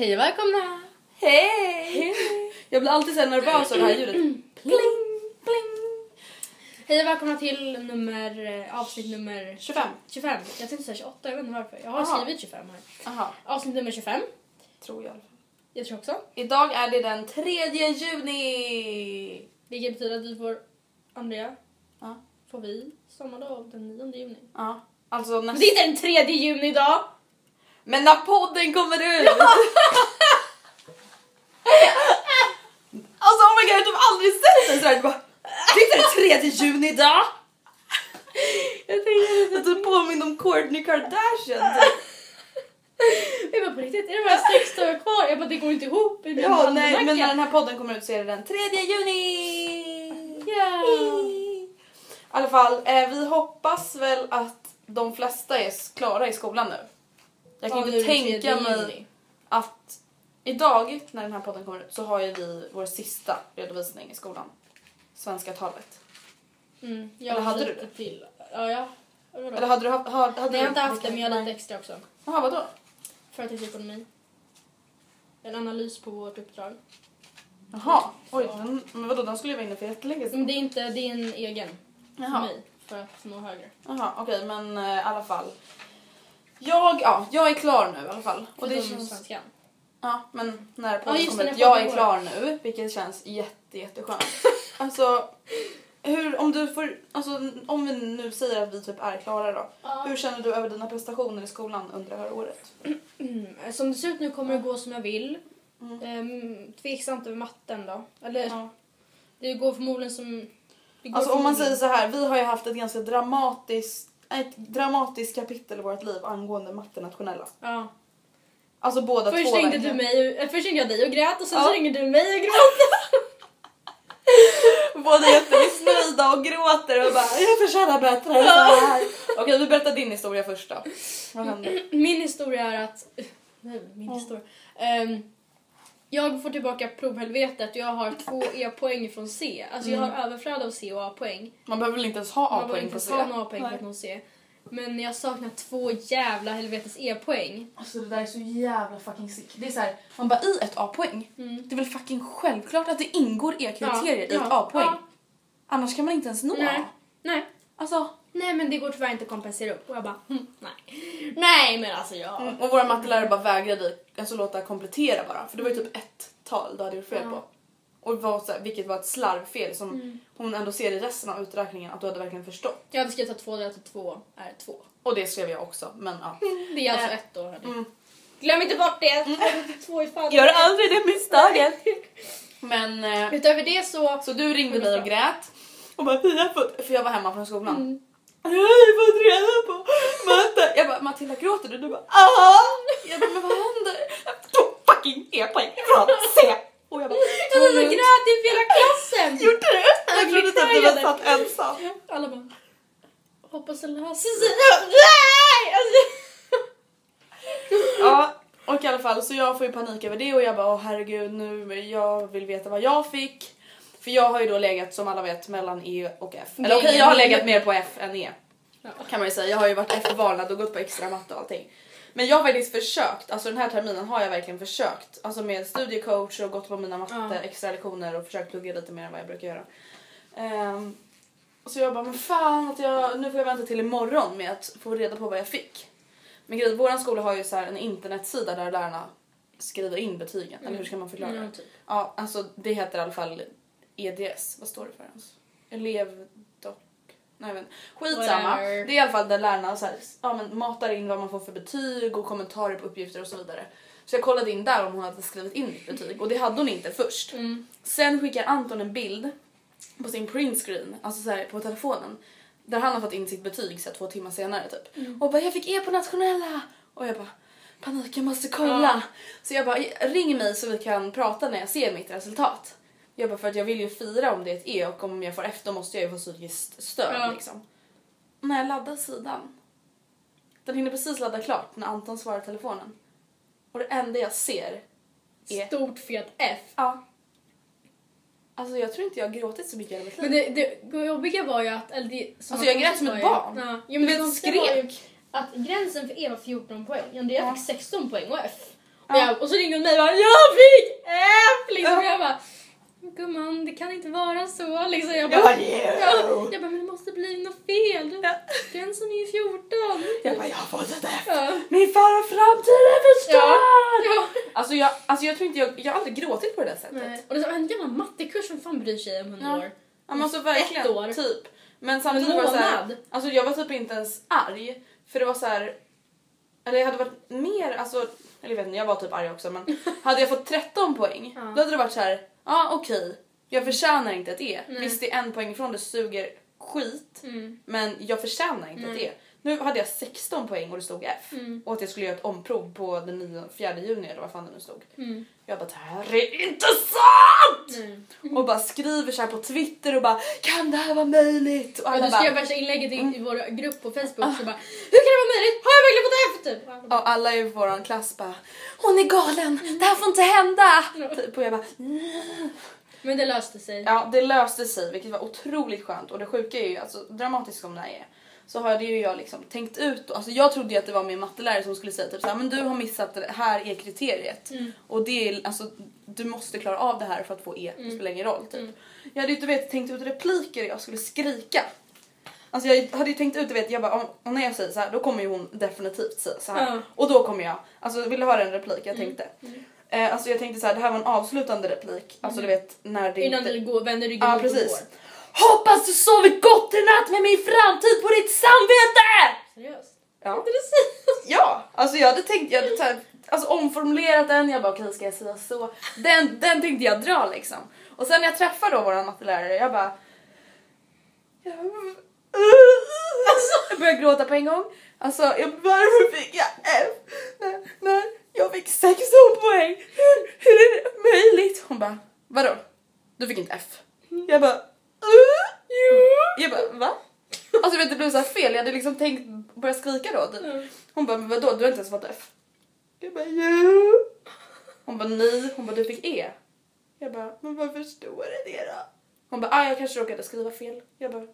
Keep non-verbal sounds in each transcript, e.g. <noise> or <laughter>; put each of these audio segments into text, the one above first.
Hej och välkomna! Hej! Jag blir alltid så nervös av det här ljudet. Pling, pling. Hej och välkomna till nummer, eh, avsnitt nummer 25. 25. Jag tänkte säga 28, jag vet inte varför. Jag har Aha. skrivit 25 här. Aha, Avsnitt nummer 25. tror jag. Jag tror också. Idag är det den 3 juni. Vilket betyder att vi får, Andrea, Ja. får vi sommarlov den 9 juni. Ja, alltså nästa... det är inte den 3 juni idag! Men när podden kommer ut! <laughs> alltså oh my god, jag har typ aldrig sett en sån här. Bara, Det är inte den 3 juni idag! Jag tänkte Jag typ påminner om Kourtney Kardashian. <laughs> Jag bara på riktigt, är det bara sex dagar kvar? Jag bara det går inte ihop i min Ja, nej, men när den här podden kommer ut så är det den 3 juni! Ja. I alla fall, eh, vi hoppas väl att de flesta är klara i skolan nu. Jag kan inte tänka 3 mig att idag när den här podden kommer ut så har ju vi vår sista redovisning i skolan. Svenska talet. Mm, jag Eller hade du det? till. Ja, ja. Vadå? Eller hade du haft... Hade, hade Nej, jag har inte haft det, men jag har lite extra också. Jaha, vadå? Företagsekonomi. En analys på vårt uppdrag. Jaha, oj, den, men vadå den skulle ju vara inne för jättelänge Men sedan. det är inte, en egen för Jaha, mig för att nå högre. Jaha okej men eh, i alla fall. Jag, ja, jag är klar nu i alla fall. Och det känns... svenskan. Ja, men när Ja, podden just kommer ut. Jag är klar nu, vilket känns jätte, jätteskönt. <laughs> alltså, hur, om du får, alltså om vi nu säger att vi typ är klara då. Ja. Hur känner du över dina prestationer i skolan under det här året? <clears throat> Som det ser ut nu kommer det gå som jag vill. Mm. Ehm, tveksamt över matten då. Eller Ja. det går förmodligen som... Det går Alltså om man säger så här, vi har ju haft ett ganska dramatiskt, ett dramatiskt kapitel i vårt liv angående matte nationella. Ja. Alltså båda Först två ringde, verkligen. du mig, äh, först ringde jag dig och grät och sen Ja. så ringde du mig och grät. <laughs> Båda jättemissnöjda och gråter och bara jag förtjänar bättre än så här. Okej vi berättar din historia först då. Vad hände? Min historia är att... Nej, min historia. Ehm, jag får tillbaka provhelvetet och jag har två <laughs> E-poäng från C. Alltså jag har överflöd av C och A-poäng. Man behöver väl inte ens ha Man behöver A-poäng inte på C? ha A-poäng för att nå C. Men jag saknar två jävla helvetes E-poäng. Alltså det där är så jävla fucking sick. Det är så här, man bara i ett A-poäng. Mm. Det är väl fucking självklart att det ingår E-kriterier i Ja, ett ja, A-poäng. ja. Annars kan man inte ens nå Nej. A. Nej. Alltså, Nej men det går tyvärr inte att kompensera upp. Och jag bara, hm, nej. Nej men alltså jag... Mm, och våra mattelärare bara vägrade alltså, låta komplettera bara. För det var ju typ ett tal du hade gjort fel Ja. på. Och var så här, vilket var ett slarvfel som hon ändå ser i resten av uträkningen att du hade verkligen förstått. Jag hade skrivit att två delat till två är två. Och det skrev jag också, men ja. <laughs> Det är alltså Eh, ett då. hörni. mm. Glöm inte bort det! <laughs> Två till två ifall. Gör aldrig det misstaget! Men eh, Utöver det så... så du ringde mig och grät och vi har fått, för jag var hemma från skolan. Mm. Jag har fått reda på Matte. Jag bara Matilda gråter du? Du bara ja. Jag bara men vad händer? Tog fucking e-poäng från C. Och jag bara och grät inför hela klassen! Gjorde du? Jag trodde typ du var satt ensam. Alla bara... Hoppas det löser sig. Nej! Ja, och i alla fall så jag får ju panik över det och jag bara åh herregud nu jag vill veta vad jag fick. För jag har ju då legat som alla vet mellan E och F. Eller okej jag har legat mer på F än E. Kan man ju säga. Jag har ju varit F-varnad och gått på extra matte och allting. Men jag har faktiskt försökt, alltså den här terminen har jag verkligen försökt. Alltså med studiecoach och gått på mina matte Ja. extra lektioner och försökt plugga lite mer än vad jag brukar göra. Ehm, så jag bara men fan att jag, nu får jag vänta till imorgon med att få reda på vad jag fick. Men grejen, våran skola har ju så här en internetsida där lärarna skriver in betygen. Eller hur ska man förklara? Mm, typ. Ja, alltså det heter i alla fall EDS. Vad står det för ens? Elevdock... Nej inte. Skitsamma. Whatever. Det är i alla fall där lärarna så här, ja, men matar in vad man får för betyg och kommentarer på uppgifter och så vidare. Så jag kollade in där om hon hade skrivit in mitt betyg och det hade hon inte först. Mm. Sen skickar Anton en bild på sin printscreen, alltså så här, på telefonen. Där han har fått in sitt betyg så här, två timmar senare typ. Mm. Och bara jag fick E på nationella! Och jag bara panik jag måste kolla. Ja. Så jag bara ring mig så vi kan prata när jag ser mitt resultat. Jag bara för att jag vill ju fira om det är ett E och om jag får F då måste jag ju få psykiskt stöd Ja. liksom. När jag laddar sidan. Den hinner precis ladda klart när Anton svarar telefonen. Och det enda jag ser är Stort fet F. Ja. Alltså jag tror inte jag har gråtit så mycket i mitt liv. Men det, det jobbiga var ju att... Eller det, Alltså, jag grät som ett barn. Ja, Du jo, men vet, var ju skrek. att gränsen för E var 14 poäng. Andrea Ja. fick 16 poäng och F. Och, Ja. jag, och så ringde hon mig och bara “Jag fick F!” liksom. Ja. Jag bara “Gumman, det kan inte vara så” liksom. Jag Jag bara, yeah. ja. jag bara “Men det måste bli något fel. Ja. Gränsen är ju 14”. Jag bara, jag har fått ett F. Ja. Min fara framtid är förstörd! Ja. Alltså, jag, alltså jag tror inte jag, jag har aldrig gråtit på det där sättet. Nej. Och det är en jävla mattekurs, vem fan bryr sig om 100 Ja. år? Ja, men alltså verkligen, Ett år. typ. Men En samtidigt var det så här, månad. alltså jag var typ inte ens arg. För det var så här, eller jag hade varit mer, alltså, eller jag vet inte, jag var typ arg också men <laughs> hade jag fått 13 poäng Ja. då hade det varit så här, ja ah, okej, jag förtjänar inte ett E. Nej. Visst det är en poäng ifrån det suger skit Mm. men jag förtjänar inte ett Nej. E. Nu hade jag 16 poäng och det stod F. Mm. Och att jag skulle göra ett omprov på den 9, 4 juni eller vad fan det nu stod. Mm. Jag bara det här är inte sant! Nej. Och bara skriver så här på Twitter och bara kan det här vara möjligt? Och Ja, alla du skrev värsta inlägget i, i vår grupp på Facebook så bara Hur kan det vara möjligt? Har jag verkligen fått F? Typ. Och alla i våran klass bara hon är galen, det här får inte hända! Typ, och jag bara Men det löste sig. ja det löste sig vilket var otroligt skönt och det sjuka är ju alltså dramatiskt som det här är så har det ju jag liksom tänkt ut då. Alltså jag trodde ju att det var min mattelärare som skulle säga typ såhär men du har missat det här är kriteriet Mm. och det är alltså du måste klara av det här för att få E, det spelar ingen roll typ. Jag hade ju inte vet, tänkt ut repliker jag skulle skrika. Alltså jag hade ju tänkt ut, du vet, jag bara, om, om när jag säger så här, då kommer ju hon definitivt säga så här. Ja. Och då kommer jag, alltså vill du höra en replik jag tänkte? Eh, alltså jag tänkte så här, det här var en avslutande replik, alltså du vet när det Innan inte... du går, vänder ryggen och precis. går. Hoppas du sovit gott i natt med min framtid på ditt samvete! Seriöst? Ja. Ja, alltså jag hade tänkt, jag hade här, alltså omformulerat den, jag bara okej ska jag säga så? Den, den tänkte jag dra liksom. Och sen när jag träffade då våran mattelärare, jag bara... Jag, alltså, jag började gråta på en gång. Alltså jag, varför fick jag F? När, när jag fick 16 poäng? Hur, hur är det möjligt? Hon bara, vadå? Du fick inte F? Jag bara. Jag bara, va? <laughs> Alltså vet, det blev så här fel, jag hade liksom tänkt börja skrika då typ. Hon bara, vadå du har inte ens fått F? Jag bara, jo. Hon bara, nej. Hon bara, du fick E. Jag bara, men varför står det det då? Hon bara, ah, jag kanske råkade skriva fel. Jag bara,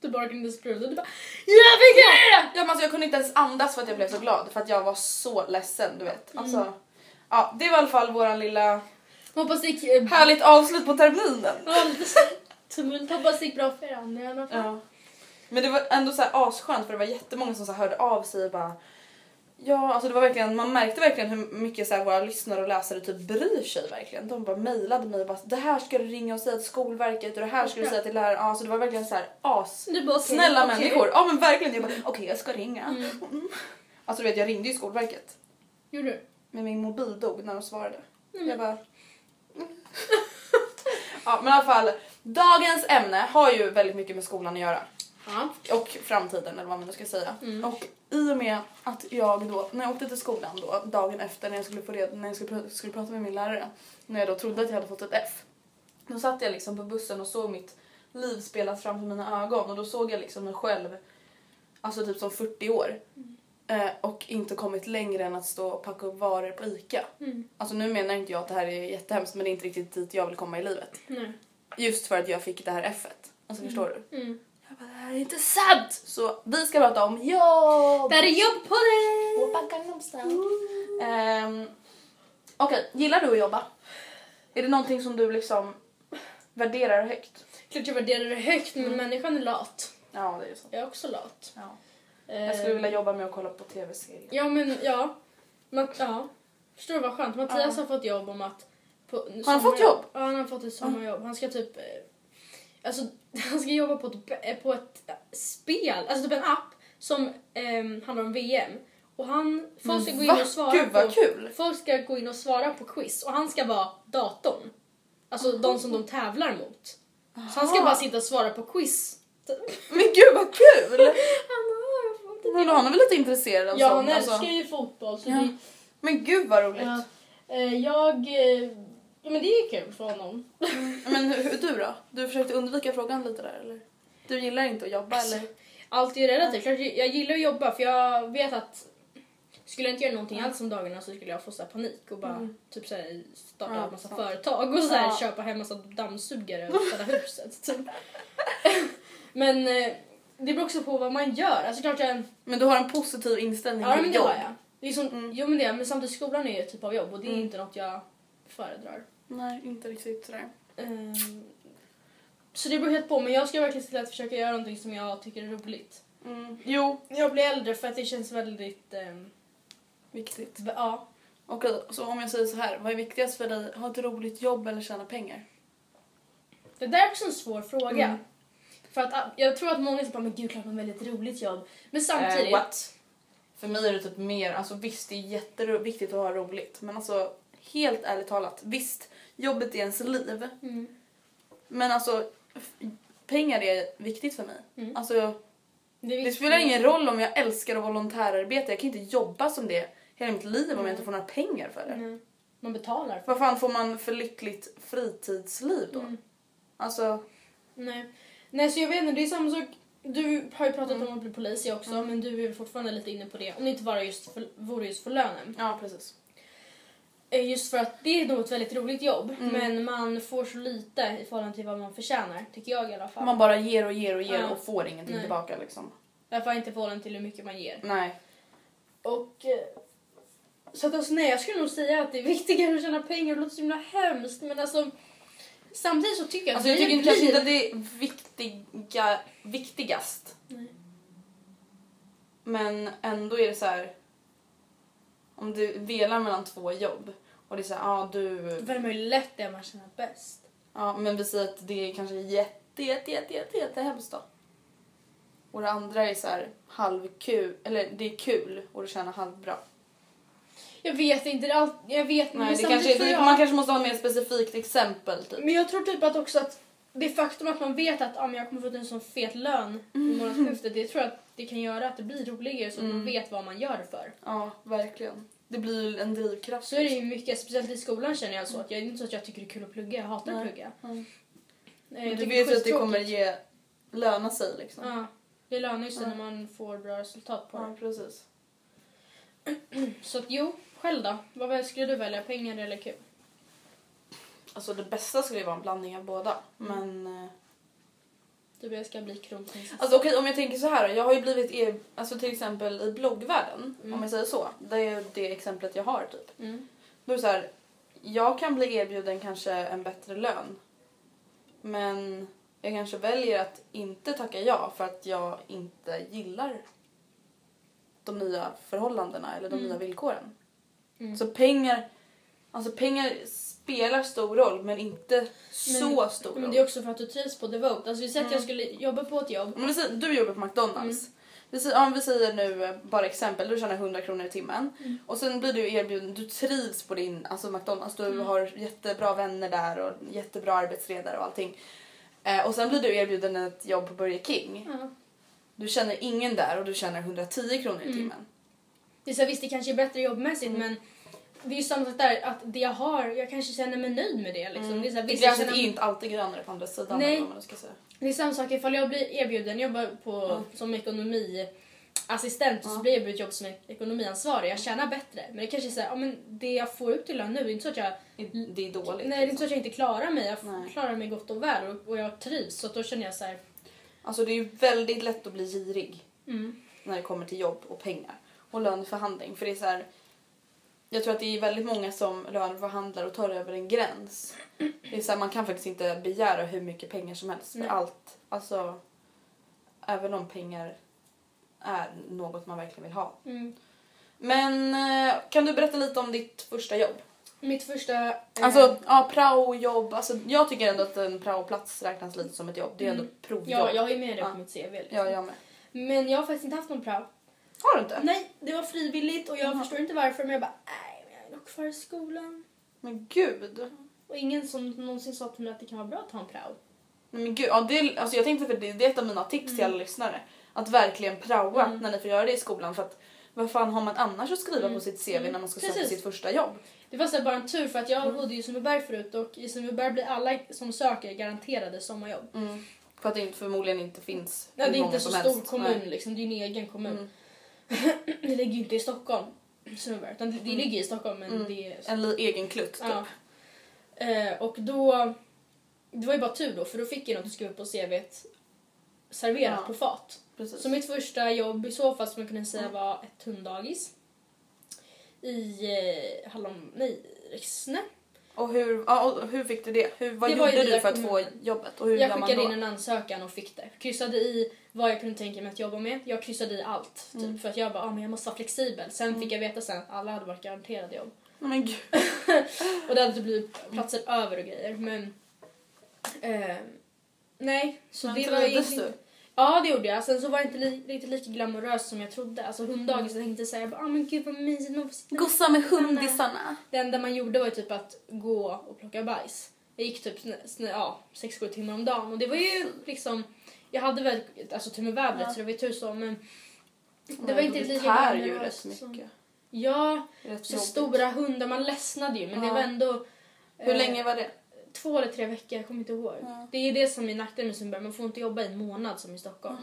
Du bara kunde spruta du bara Jag fick det! ja, men alltså, jag kunde inte ens andas för att jag blev så glad för att jag var så ledsen du vet. Alltså, ja, det var i alla fall våran lilla Hoppas det gick... eh, härligt avslut på terminen. Tumult. Hoppas det gick bra för er andra i alla fall. Ja. Men det var ändå så här asskönt för det var jättemånga som så hörde av sig och bara Ja, alltså det var verkligen, man märkte verkligen hur mycket så här våra lyssnare och läsare typ bryr sig verkligen. De bara mejlade mig och bara det här ska du ringa och säga till Skolverket och det här ska du säga till läraren. Ja, så det var verkligen så här as Du bara, snälla okej. människor. Ja men verkligen. Jag bara okej jag ska ringa. Mm. Alltså du vet jag ringde ju Skolverket Gjorde du? men min mobil dog när de svarade. Jag bara <laughs> Ja, men i alla fall. Dagens ämne har ju väldigt mycket med skolan att göra. Ja. Och framtiden eller vad man nu ska säga. Mm. Och i och med att jag då, när jag åkte till skolan då, dagen efter när jag skulle, få reda, när jag skulle, pr- skulle prata med min lärare, när jag då trodde att jag hade fått ett F. Då satt jag liksom på bussen och såg mitt liv spelas framför mina ögon och då såg jag liksom mig själv, alltså typ som 40 år. Eh, och inte kommit längre än att stå och packa upp varor på ICA. Mm. Alltså nu menar inte jag att det här är jättehemskt men det är inte riktigt dit jag vill komma i livet. Nej. Just för att jag fick det här F-et. Alltså förstår du? Mm. Jag bara, det här är inte sant! Så vi ska prata om jobb! Där är jobb på dig! Um, Okej, gillar du att jobba? Är det någonting som du liksom värderar högt? Klart jag värderar det högt men människan är lat. Ja, det är så. Jag är också lat. Ja. Jag skulle vilja jobba med att kolla på tv-serier. Ja men ja. Man, ja. Förstår du vad skönt? Mattias har fått jobb om att... På, Har han fått jobb? Ja han har fått ett sommarjobb. Han ska typ... eh, Alltså <laughs> han ska jobba på ett, eh, på ett eh, spel, alltså typ en app som ehm, handlar om VM. Och han, folk ska gå in och svara Gud, vad på, kul. Folk ska gå in och svara på quiz och han ska vara datorn. Alltså de som de tävlar mot. Så han ska Aha. bara sitta och svara på quiz. <laughs> Men gud vad kul! <laughs> Han bara, "Jag får inte Men han är väl lite intresserad av Ja, sånt? han alltså. älskar ju fotboll. Så Ja. det, Men gud vad roligt. ja. Jag... Ja, men det är kul för honom. Men hur, hur du då? Du försökte undvika frågan lite där eller? Du gillar inte att jobba Alltså, eller? Allt är ju relativt. Jag jag gillar att jobba för jag vet att skulle jag inte göra någonting alls om dagarna så skulle jag få så här panik och bara typ så här, starta Ja, en massa sant. företag och så här, Ja. köpa hem massa dammsugare och städa huset. Typ. <laughs> men eh, det beror också på vad man gör. Alltså klart jag... Men du har en positiv inställning Ja men det har jag. Det är som, Mm. Jo men det, men samtidigt skolan är ju ett typ av jobb och det är Mm. inte något jag föredrar. Nej, inte riktigt sådär. Ehm, så det beror helt på men jag ska verkligen se till att försöka göra någonting som jag tycker är roligt. Mm. Jo, jag blir äldre för att det känns väldigt... ehm, viktigt. ja. Okej, så om jag säger så här, vad är viktigast för dig? Ha ett roligt jobb eller tjäna pengar? Det där är också en svår fråga. Mm. För att ah, jag tror att många säger men gud klart man väldigt roligt jobb. Men samtidigt... Eh, what? För mig är det typ mer, alltså visst det är jätteviktigt att ha roligt men alltså helt ärligt talat, visst jobbet är ens liv Mm. men alltså pengar är viktigt för mig. Mm. Alltså Det, det spelar ingen roll om jag älskar att volontärarbeta, jag kan inte jobba som det hela mitt liv om jag inte får några pengar för det. Nej. Man betalar Vad fan får man för lyckligt fritidsliv då? Mm. Alltså, Nej. Nej, så jag vet inte, det är samma sak. Du har ju pratat Mm. om att bli polis jag också, men du är fortfarande lite inne på det. Om det inte var just för, vore just för lönen. ja precis. Eh, Just för att det är nog ett väldigt roligt jobb, Mm. men man får så lite i förhållande till vad man förtjänar, tycker jag i alla fall. Man bara ger och ger och ger Ja. och får ingenting Nej. tillbaka liksom. I alla fall inte i förhållande till hur mycket man ger. Nej. Och... eh, Så att alltså, nej, jag skulle nog säga att det är <laughs> viktigare att tjäna pengar. Det låter så himla hemskt, men alltså... Samtidigt så tycker jag Alltså jag det tycker blir- kanske inte att det är viktiga, viktigast. Nej. Men ändå är det så här. Om du velar mellan två jobb och det är så här, ja du... Vem är lätt det man känner bäst? Ja men vi säger att det är kanske jätte, jätte, jätte, jätte, hemskt då. Och det andra är så här halvkul, eller det är kul och du tjänar halvbra. Jag vet inte, det allt, jag vet Nej, men det kanske, det, jag- man kanske måste ha ett mer specifikt exempel typ. Men jag tror typ att också att det faktum att man vet att ah, jag kommer få en sån fet lön i månadsskiftet, det tror jag att det kan göra att det blir roligare så att man Mm. vet vad man gör för. Ja, verkligen. Det blir en drivkraft. Så är det ju mycket, speciellt i skolan känner jag så att jag det är inte så att jag tycker det är kul att plugga, jag hatar att Nej. plugga. Mm. Men du vet ju att det kommer ge löna sig liksom. Ja, det lönar sig Ja. när man får bra resultat på Ja, det. precis. <clears throat> Så att jo, själv då? Vad skulle du välja, pengar eller kul? Alltså det bästa skulle ju vara en blandning av båda. Men eh, Du jag ska bli kronprinsessa. alltså okej om jag tänker så här. Jag har ju blivit er, alltså till exempel i bloggvärlden Mm. om jag säger så. Det är det exemplet jag har typ. Mm. Då är det så här. Jag kan bli erbjuden kanske en bättre lön. Men jag kanske väljer att inte tacka ja för att jag inte gillar de nya förhållandena eller de Mm. nya villkoren. Mm. Så pengar, alltså pengar spelar stor roll men inte så stor Men roll. det är också för att du trivs på Devote. Alltså vi säger att Mm. jag skulle jobba på ett jobb. Men säger, du jobbar på McDonalds. Mm. vi säger, om vi säger nu eh, bara exempel, du tjänar 100 kronor i timmen Mm. och sen blir du erbjuden, du trivs på din alltså McDonalds, du Mm. har jättebra vänner där och jättebra arbetsledare och allting. Eh, och sen blir du erbjuden ett jobb på Burger King. Ja. Du känner ingen där och du tjänar 110 kronor Mm. i timmen. Det är så visst, det kanske är bättre jobbmässigt Mm. men det är ju samma sak där, att det jag har, jag kanske känner mig nöjd med det. Liksom. Det, är så här, Det visst, jag gräset är känner, inte alltid grönare på andra sidan. Nej. vad man ska säga. det är samma sak ifall jag blir erbjuden jobba på, som ekonomiassistent och så blir jag erbjuden jobb som ekonomiansvarig. Jag tjänar bättre. Men det kanske är så här, ja, men det jag får ut i lön nu, det är inte så att jag Det är dåligt. Nej, det är inte så liksom. att jag inte klarar mig. Jag Nej. klarar mig gott och väl och, och jag trivs. Så då känner jag så här, Alltså det är ju väldigt lätt att bli girig mm, när det kommer till jobb och pengar. Och löneförhandling. För det är så här, jag tror att det är väldigt många som löneförhandlar och tar över en gräns. Det är så här, man kan faktiskt inte begära hur mycket pengar som helst för Nej. allt. Alltså, även om pengar är något man verkligen vill ha. mm. Men eh, kan du berätta lite om ditt första jobb? Mitt första... eh, Alltså, ja, praojobb. Alltså, jag tycker ändå att en praoplats räknas lite som ett jobb. Det är ändå provjobb. ja, jag har ju med det Ja. på mitt CV. Liksom. ja, jag med. Men jag har faktiskt inte haft någon prao. Har du inte? Nej, det var frivilligt och jag Jaha. förstår inte varför men jag bara, nej, men jag är nog kvar i skolan. Men gud. Och ingen som någonsin sa till mig att det kan vara bra att ha en prao. Nej, Men gud, ja, det, alltså jag tänkte för det, det är ett av mina tips till alla lyssnare. Att verkligen praoa Mm. när ni får göra det i skolan. För att vad fan har man annars att skriva på sitt CV när man ska söka Mm. Precis. sitt första jobb? Det var så bara en tur för att Mm. jag bodde i Sundbyberg förut och i Sundbyberg blir alla som söker garanterade sommarjobb. För att det förmodligen inte finns Nej, det är inte så stor helst. kommun Nej. Mm. liksom, det är en egen kommun. <laughs> det ligger ju inte i Stockholm, Sundbyberg, utan det, det ligger i Stockholm men det är... Mm. En egen klutt typ. Ja. Eh, och då... Det var ju bara tur då, för då fick jag något att skriva på CVt serverat Ja. på fat. Precis. Så mitt första jobb i så fall skulle man kunna säga var ett hunddagis. I eh, Hallon... Nej, Rixne. Och hur, ja, och hur fick du det? Hur, vad Det ju gjorde du för att få jobbet? Och hur Jag skickade in en ansökan och fick det. Kryssade i vad jag kunde tänka mig att jobba med. Jag kryssade i allt. Typ, Mm. För att jag bara, ah, men jag måste vara flexibel. Sen fick jag veta sen att alla hade varit garanterade jobb. Nej, men gud. <laughs> Och det hade typ blivit platser över och grejer. Men... Eh, nej, så Men det var egentligen- du? Ja, det gjorde jag. Sen så var det inte li- riktigt lika glamoröst som jag trodde. Alltså hunddagis, jag tänkte såhär, ah, men gud vad mysigt. Man får sitta Gossa med hundisarna. Det enda man gjorde var ju typ att gå och plocka bajs. Jag gick typ snä, snä, ja, 6-7 timmar om dagen och det var ju liksom... Jag hade väl alltså tur med vädret Ja. så det var ju tur så men... Det var inte det lika tär ju glamoröst rätt som- mycket. Ja, Rätt så jobbigt. stora hundar, man ledsnade ju men det Ja. var ändå... Hur eh, länge var det? Två eller tre veckor, jag kommer inte ihåg. Ja. Det är det som är nackdelen med Sundbyberg, man får inte jobba i en månad som i Stockholm.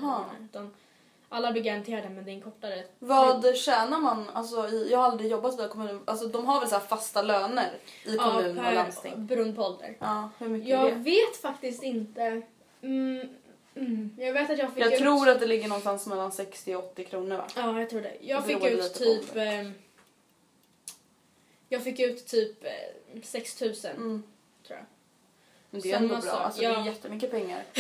Utan alla blir garanterade men det är en kortare... Vad tjänar man? Alltså, i, jag har aldrig jobbat via kommun. Alltså, de har väl så fasta löner i kommun och landsting? beroende på ålder. Ja, hur mycket Jag vet faktiskt inte. Mm, mm. Jag vet att jag fick Jag ut... tror att det ligger någonstans mellan 60 och 80 kronor va? Ja, jag tror det. Jag Det fick ut typ... ehm, jag fick ut typ eh, 6 000 Mm. tror jag. Men det är ändå bra. sak, Alltså, Det är ja. jättemycket pengar. <clears throat>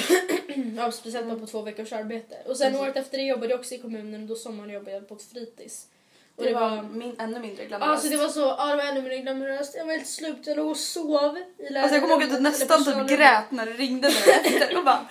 Ja, speciellt bara på två veckors arbete. Och sen Precis. året efter det jobbade jag också i kommunen och då sommarjobbade jag på ett fritids. Och Det, var min, ännu mindre glamoröst. Alltså det var så, ja det var ännu mer glamoröst. Jag var helt slut, jag låg och sov i Alltså jag kommer ihåg att du nästan typ grät när du ringde mig efter och bara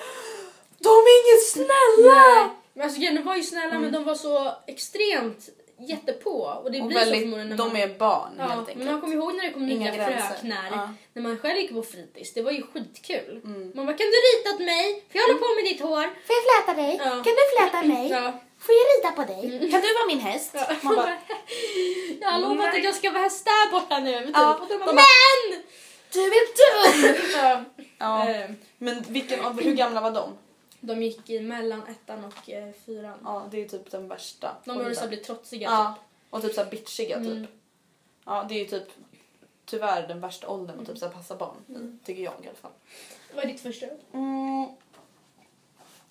De är inget snälla! Nej. Men alltså de var ju snälla men de var så extremt jättepå. Och det Mm. Och blir så väldigt, förmodligen när de man... är barn Ja, helt men enkelt. man kommer ihåg när det kom Inga nya gränser. fröknar. Ja. När man själv gick på fritids. Det var ju skitkul. Mm. Man bara, kan du rita åt mig? För jag håller på med ditt hår. Får jag fläta dig? Ja. Kan du fläta mig? Ja. Får jag rida på dig? Kan du vara min häst? Ja. Man bara, <laughs> jag har lovat att jag ska vara häst där borta nu. Typ. Ja, Och de bara, de men! Du är dum! <laughs> Ja. ja. Eh, Men vilken, hur gamla var de? De gick i mellan ettan och eh, fyran. Ja, det är typ den värsta. De började så bli trotsiga Ja, typ. och typ såhär bitchiga Mm. typ. Ja, det är ju typ tyvärr den värsta åldern att typ så passa barn Mm. i, tycker jag i alla fall. Vad är ditt första? Mm.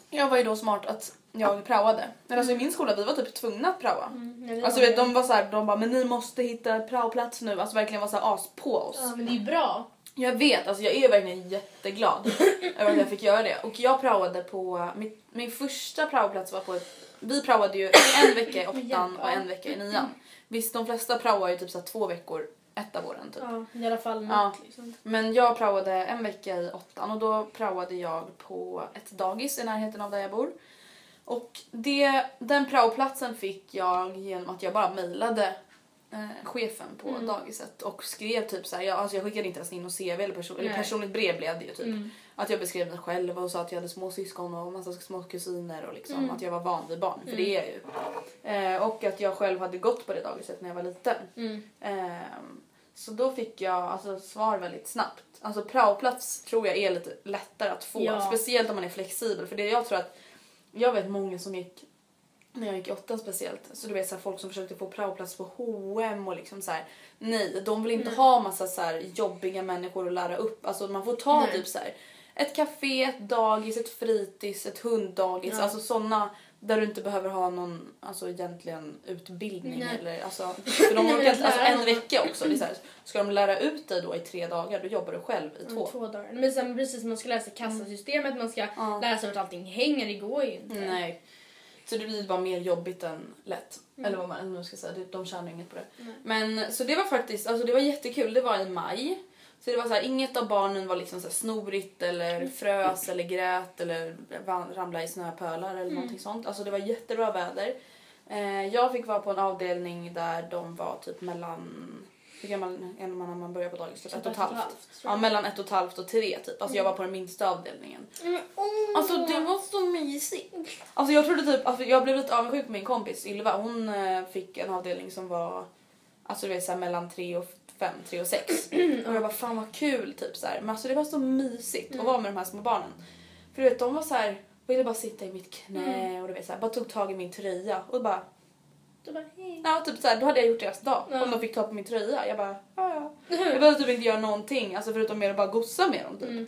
Jag var ju då smart att jag praoade. Men alltså i min skola vi var typ tvungna att praoa. Mm, Alltså vet, de var så här, de bara men ni måste hitta praoplats nu. Alltså verkligen var så här as på oss. Ja, men det är bra. Jag vet, alltså jag är verkligen jätteglad <laughs> över att jag fick göra det. Och jag praoade på, min, min första praoplats var på ett, vi praoade ju en <coughs> vecka i åttan och en vecka i nian. Visst de flesta praoar ju typ så två veckor ett av åren typ. Ja, i alla fall Ja. något liksom. Men jag praoade en vecka i åttan och då praoade jag på ett dagis i närheten av där jag bor. Och det, den praoplatsen fick jag genom att jag bara mejlade eh, chefen på Mm. dagiset och skrev typ så här, jag, alltså jag skickade inte ens in något CV eller, person, eller personligt brev blev det ju typ. Mm. Att jag beskrev mig själv och sa att jag hade små syskon och massa små kusiner och liksom Mm. att jag var van vid barn, för det är jag ju. Eh, och att jag själv hade gått på det dagiset när jag var liten. Mm. Ehm, så då fick jag alltså, svar väldigt snabbt. Alltså praoplats tror jag är lite lättare att få. Ja. Speciellt om man är flexibel. För det jag tror att jag vet många som gick när jag gick i åttan speciellt. Så du vet så här, folk som försökte få praoplats på H&M och liksom så här. Nej, de vill inte ha massa så här jobbiga människor att lära upp. Alltså man får ta Nej. typ så här ett café, ett dagis, ett fritids, ett hunddagis. Ja. Alltså såna där du inte behöver ha någon alltså egentligen utbildning Nej. eller alltså <laughs> för de orkar alltså en vecka också. Det är så här, ska de lära ut dig då i tre dagar då jobbar du själv i Mm, två. Två dagar. Men sen precis, man ska lära sig kassasystemet, man ska Ja. lära sig vart allting hänger, det går ju inte. Nej. Så det blir bara mer jobbigt än lätt. Eller vad man nu ska säga, de tjänar inget på det. Men så det var faktiskt, alltså det var jättekul. Det var i maj. Så det var så här, inget av barnen var liksom så här snorigt eller frös eller grät eller ramlade i snöpölar eller någonting sånt. Alltså det var jättebra väder. Eh, jag fick vara på en avdelning där de var typ mellan, hur gammal är man när man börjar på dagis? Typ ett och ett halvt. tror Ja, mellan ett och ett halvt och tre typ. Alltså jag var på den minsta avdelningen. Mm, åh. Alltså det var så mysigt. Alltså jag trodde typ, alltså jag blev lite avundsjuk på min kompis Ylva. Hon eh, fick en avdelning som var, alltså du vet såhär mellan 3 och 5, 3 och 6. <clears throat> och jag bara fan vad kul typ såhär. Men alltså det var så mysigt att vara med de här små barnen. För du vet de var så här ville bara sitta i mitt knä och du vet såhär, bara tog tag i min tröja och bara Du bara, hej. Ja, typ såhär, då hade jag gjort deras dag. Ja. Om de fick ta på min tröja. Jag bara, ja ja. <laughs> Jag behövde typ inte göra någonting, alltså förutom mer att bara gossa med dem typ. Mm.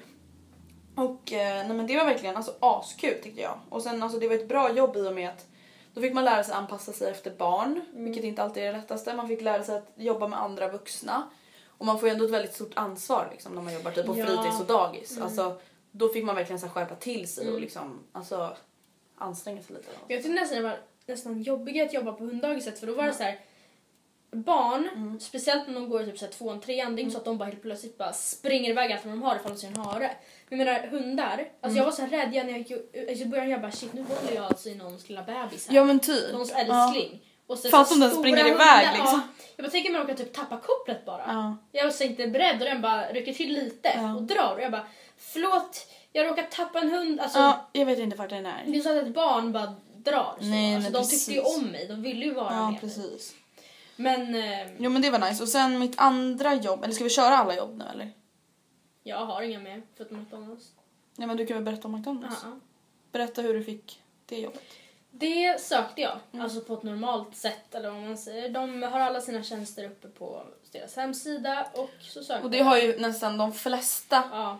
Och eh, nej men det var verkligen alltså askul tyckte jag. Och sen alltså det var ett bra jobb i och med att då fick man lära sig anpassa sig efter barn, vilket inte alltid är det lättaste. Man fick lära sig att jobba med andra vuxna. Och man får ju ändå ett väldigt stort ansvar liksom, när man jobbar typ på Ja. fritids och dagis. Alltså, då fick man verkligen så skärpa till sig och liksom, alltså, anstränga sig lite. Jag tyckte nästan det var nästan jobbigare att jobba på hunddagiset för då var det så här barn, Mm. speciellt när de går i typ så här tvåan, trean, det är inte så att de bara helt plötsligt bara springer iväg allt vad de har ifall de ser en hare. Men jag menar hundar, alltså Mm. jag var så här rädd jag när jag gick u- alltså i början jag bara shit nu håller jag alltså i någons lilla bebis här. Ja men typ. Någons Ja. älskling. Och så, så om den springer hundar, iväg, liksom. Ja, jag bara tänker mig att de kan typ tappa kopplet bara. Ja. Jag var så inte beredd och den bara rycker till lite Ja. och drar och jag bara förlåt jag råkar tappa en hund. Alltså, ja, jag vet inte vart den är. det är så att ett barn bara drar. Så. Nej, alltså, nej, de tyckte ju precis. om mig, de ville ju vara Ja med. precis. Men eh, Jo men det var nice. Och sen mitt andra jobb, eller ska vi köra alla jobb nu eller? jag har inga med förutom McDonalds. Nej men du kan väl berätta om McDonalds? Ja. Berätta hur du fick det jobbet. Det sökte jag, Mm. alltså på ett normalt sätt eller vad man säger. De har alla sina tjänster uppe på deras hemsida och så sökte Och det jag. har ju nästan de flesta. Ja.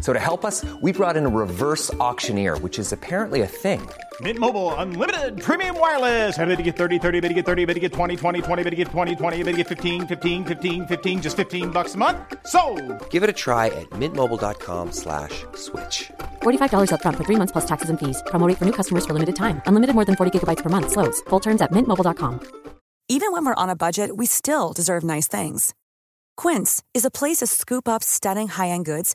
So to help us, we brought in a reverse auctioneer, which is apparently a thing. Mint Mobile unlimited premium wireless. Ready to get 30, 30, bit to get 30, bit to get 20, 20, 20, bit to get 20, 20, bit to get 15, 15, 15, 15 just 15 bucks a month. So, Give it a try at mintmobile.com slash switch. $45 upfront for three months plus taxes and fees. Promo rate for new customers for limited time. Unlimited more than 40 gigabytes per month. Slows. Full terms at mintmobile.com. Even when we're on a budget, we still deserve nice things. Quince is a place to scoop up stunning high end goods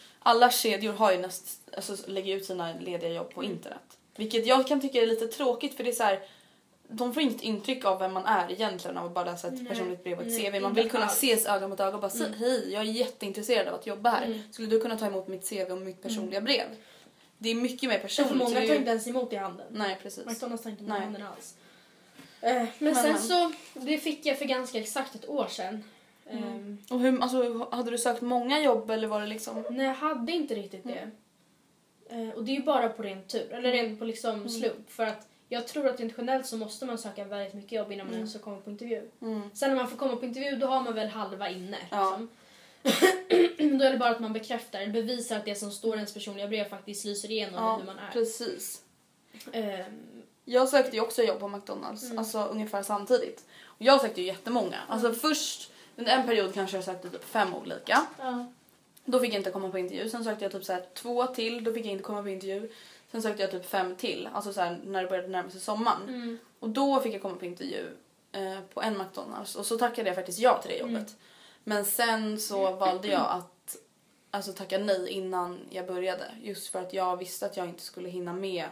Alla kedjor har ju näst, alltså, lägger ut sina lediga jobb på internet. Vilket jag kan tycka är lite tråkigt för det är så här, de får inget intryck av vem man är egentligen av att bara läsa ett personligt brev och ett Nej, CV. Man vill kunna alls. ses öga mot öga och bara säga hej, jag är jätteintresserad av att jobba här. Mm. Skulle du kunna ta emot mitt CV och mitt personliga brev? Det är mycket mer personligt. Många tar ju- inte ens emot i handen. Nej precis. McDonalds tar inte emot i Nej. handen alls. Eh, men, sen men. så, det fick jag för ganska exakt ett år sedan. Ehm, Och hur, alltså, hade du sökt många jobb eller var det liksom... nej, jag hade inte riktigt det. Eh, och det är ju bara på ren tur, eller rent på liksom slump. För att jag tror att rent generellt så måste man söka väldigt mycket jobb innan man ens får komma på intervju. Sen när man får komma på intervju då har man väl halva inne. Ja. Liksom. <clears throat> då är det bara att man bekräftar, bevisar att det som står i ens personliga brev faktiskt lyser igenom hur man är. precis. Ehm, Jag sökte ju också jobb på McDonalds, alltså ungefär samtidigt. Och jag sökte ju jättemånga. Alltså först, under en period kanske jag sökte typ fem olika. ja. Då fick jag inte komma på intervju. Sen sökte jag typ så här två till, då fick jag inte komma på intervju. Sen sökte jag typ fem till, alltså så här när det började närma sig sommaren. Och då fick jag komma på intervju eh, på en McDonalds och så tackade jag faktiskt ja till det jobbet. Men sen så valde jag att alltså, tacka nej innan jag började. Just för att jag visste att jag inte skulle hinna med.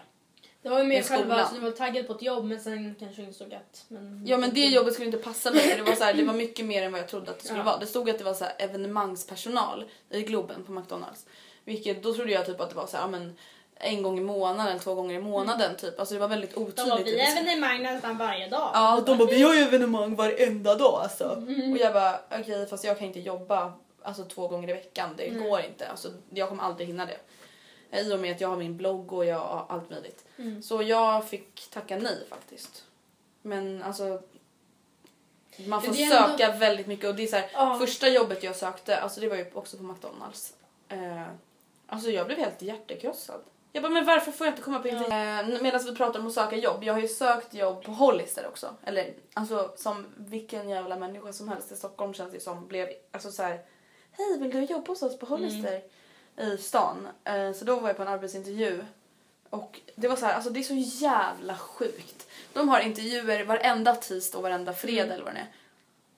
Det var ju mer själva, alltså, du var taggad på ett jobb men sen kanske insåg att... Men, Ja men det jobbet skulle inte passa mig. Det var, så här, det var mycket mer än vad jag trodde att det skulle Ja. vara. Det stod att det var så här, evenemangspersonal i Globen på McDonalds. Vilket då trodde jag typ att det var så här, men en gång i månaden eller två gånger i månaden typ. Alltså det var väldigt De otydligt. var vi Det- evenemang nästan varje dag. Ja, och de bara vi har ju evenemang varenda dag alltså. Mm. Och jag bara okej fast jag kan inte jobba alltså, två gånger i veckan. Det går inte. Alltså, jag kommer aldrig hinna det. I och med att jag har min blogg och jag har allt möjligt. Mm. Så jag fick tacka nej faktiskt. Men alltså man får ändå- söka väldigt mycket och det är så här, Ja. första jobbet jag sökte, alltså det var ju också på McDonalds. Eh, alltså jag blev helt hjärtekrossad. Jag bara, men varför får jag inte komma på intervju? Eh, Medan vi pratar om att söka jobb, jag har ju sökt jobb på Hollister också. Eller alltså som vilken jävla människa som helst i Stockholm känns det som blev, alltså så här, hej vill du jobba hos oss på Hollister? I stan. Eh, så då var jag på en arbetsintervju och det var så här, alltså det är så jävla sjukt. De har intervjuer varenda tisdag och varenda fredag eller vad det är.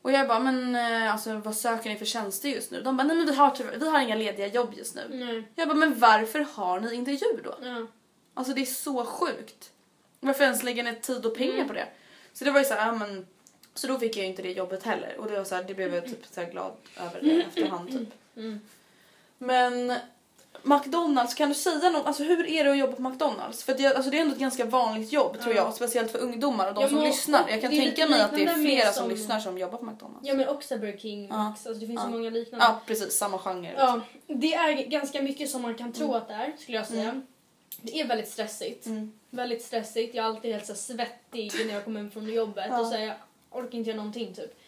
Och jag bara, men eh, alltså vad söker ni för tjänster just nu? De bara, nej men vi har, tyvärr- vi har inga lediga jobb just nu. Nej. Jag bara, men varför har ni intervju då? Ja. Alltså det är så sjukt. Varför ens lägga ner tid och pengar på det? Så det var ju så här, ja, men så då fick jag ju inte det jobbet heller och det var så här, det blev jag typ så glad över det efterhand typ. Men McDonalds, kan du säga något? Alltså hur är det att jobba på McDonalds? För det, alltså, det är ändå ett ganska vanligt jobb tror jag, speciellt för ungdomar och de Ja, som lyssnar. Jag kan tänka mig att det är flera som som- lyssnar som jobbar på McDonalds. ja men också Burger King, Max, alltså det finns så många liknande. Ja, precis, samma genre. Ja, det är ganska mycket som man kan tro Mm. att det är, skulle jag säga. Det är väldigt stressigt. Väldigt stressigt. Jag är alltid helt så svettig när jag kommer hem från jobbet och så jag orkar inte göra någonting typ.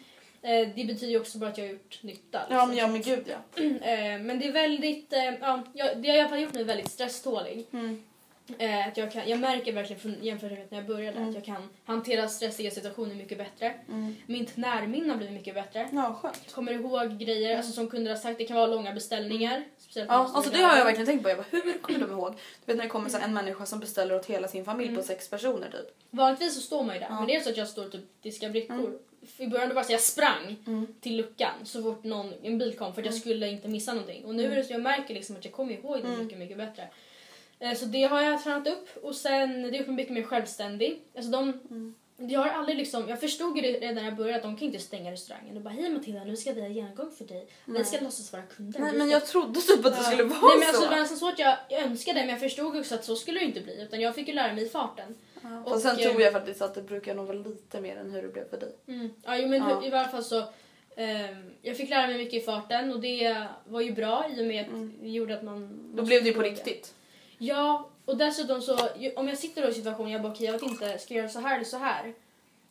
Eh, Det betyder ju också bara att jag har gjort nytta. Ja, liksom. men, ja men gud ja. <clears throat> Eh, Men det är väldigt, eh, ja, jag, det har i alla fall gjort mig väldigt stresstålig. Mm. Eh, Att jag, kan, jag märker verkligen från jämfört med när jag började Mm. att jag kan hantera stressiga situationer mycket bättre. Mitt närminne har blivit mycket bättre. Ja, skönt. Jag kommer ihåg grejer alltså, som kunder har sagt. Det kan vara långa beställningar. Speciellt Ja, alltså det har jag verkligen tänkt på. Jag bara, hur kommer de <clears throat> ihåg? Du vet när det kommer så en människa som beställer åt hela sin familj på sex personer typ. Vanligtvis så står man ju där. Men det är så att jag står och typ diskar brickor. I början då bara så jag sprang till luckan så fort någon, en bil kom för att jag skulle inte missa någonting. Och nu är det så jag märker liksom att jag kommer ihåg det mycket, mycket bättre. Eh, Så det har jag tränat upp och sen det gjort mig mycket mer självständig. Alltså de, jag har aldrig liksom, jag förstod ju redan när jag började att de kan inte stänga restaurangen och bara hej Matilda nu ska vi ha genomgång för dig. Vi ska låtsas vara kunder. Nej men jag trodde typ att det skulle vara Nej, men alltså, så. det var nästan så att jag, jag önskade men jag förstod också att så skulle det inte bli utan jag fick ju lära mig i farten. Och sen eh, tror jag faktiskt att det brukar nog vara lite mer än hur det blev för dig. Mm. Ja, jo, men Ja. i varje fall så ehm, jag fick lära mig mycket i farten och det var ju bra i och med att det gjorde att man... Mm. Då blev det ju på riktigt. Ja, och dessutom så om jag sitter då i situationen jag bara okej jag vet inte, ska jag göra så här eller så här?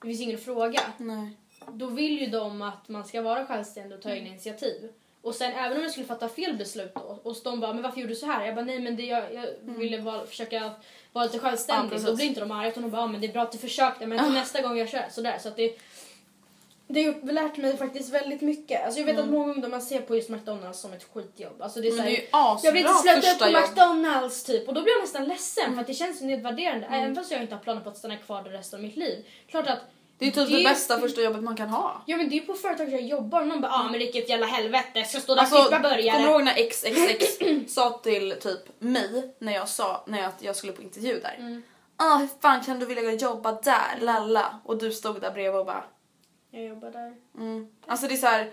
Det finns ingen fråga. Nej. Då vill ju de att man ska vara självständig och ta Mm. egna initiativ. Och sen även om jag skulle fatta fel beslut då och de bara men varför gjorde du så här? Jag bara nej men det jag, jag ville vara, försöka vara lite Mm. Ja, självständig. precis. då blir inte de arga utan de bara ja, men det är bra att du försökte men till nästa gång jag kör sådär. Så att det, det har lärt mig faktiskt väldigt mycket. Alltså jag vet att många ungdomar ser på just McDonalds som ett skitjobb. Alltså det är Mm. Men så det är jag vill inte sluta upp på. McDonalds typ och då blir jag nästan ledsen Mm. för att det känns så nedvärderande. Även fast jag inte har planer på att stanna kvar resten av mitt liv. Klart att Det är typ det bästa första jobbet man kan ha. Ja men det är på företag jag jobbar och någon bara ah men vilket jävla helvete ska stå där och Alltså, klippa burgare. kommer du ihåg när XXX <clears throat> sa till typ mig när jag sa när jag, jag skulle på intervju där? Mm. Ah, hur fan kan du vilja jobba där? Lalla. Och du stod där bredvid och bara Jag jobbar där. mm. Alltså det är så här.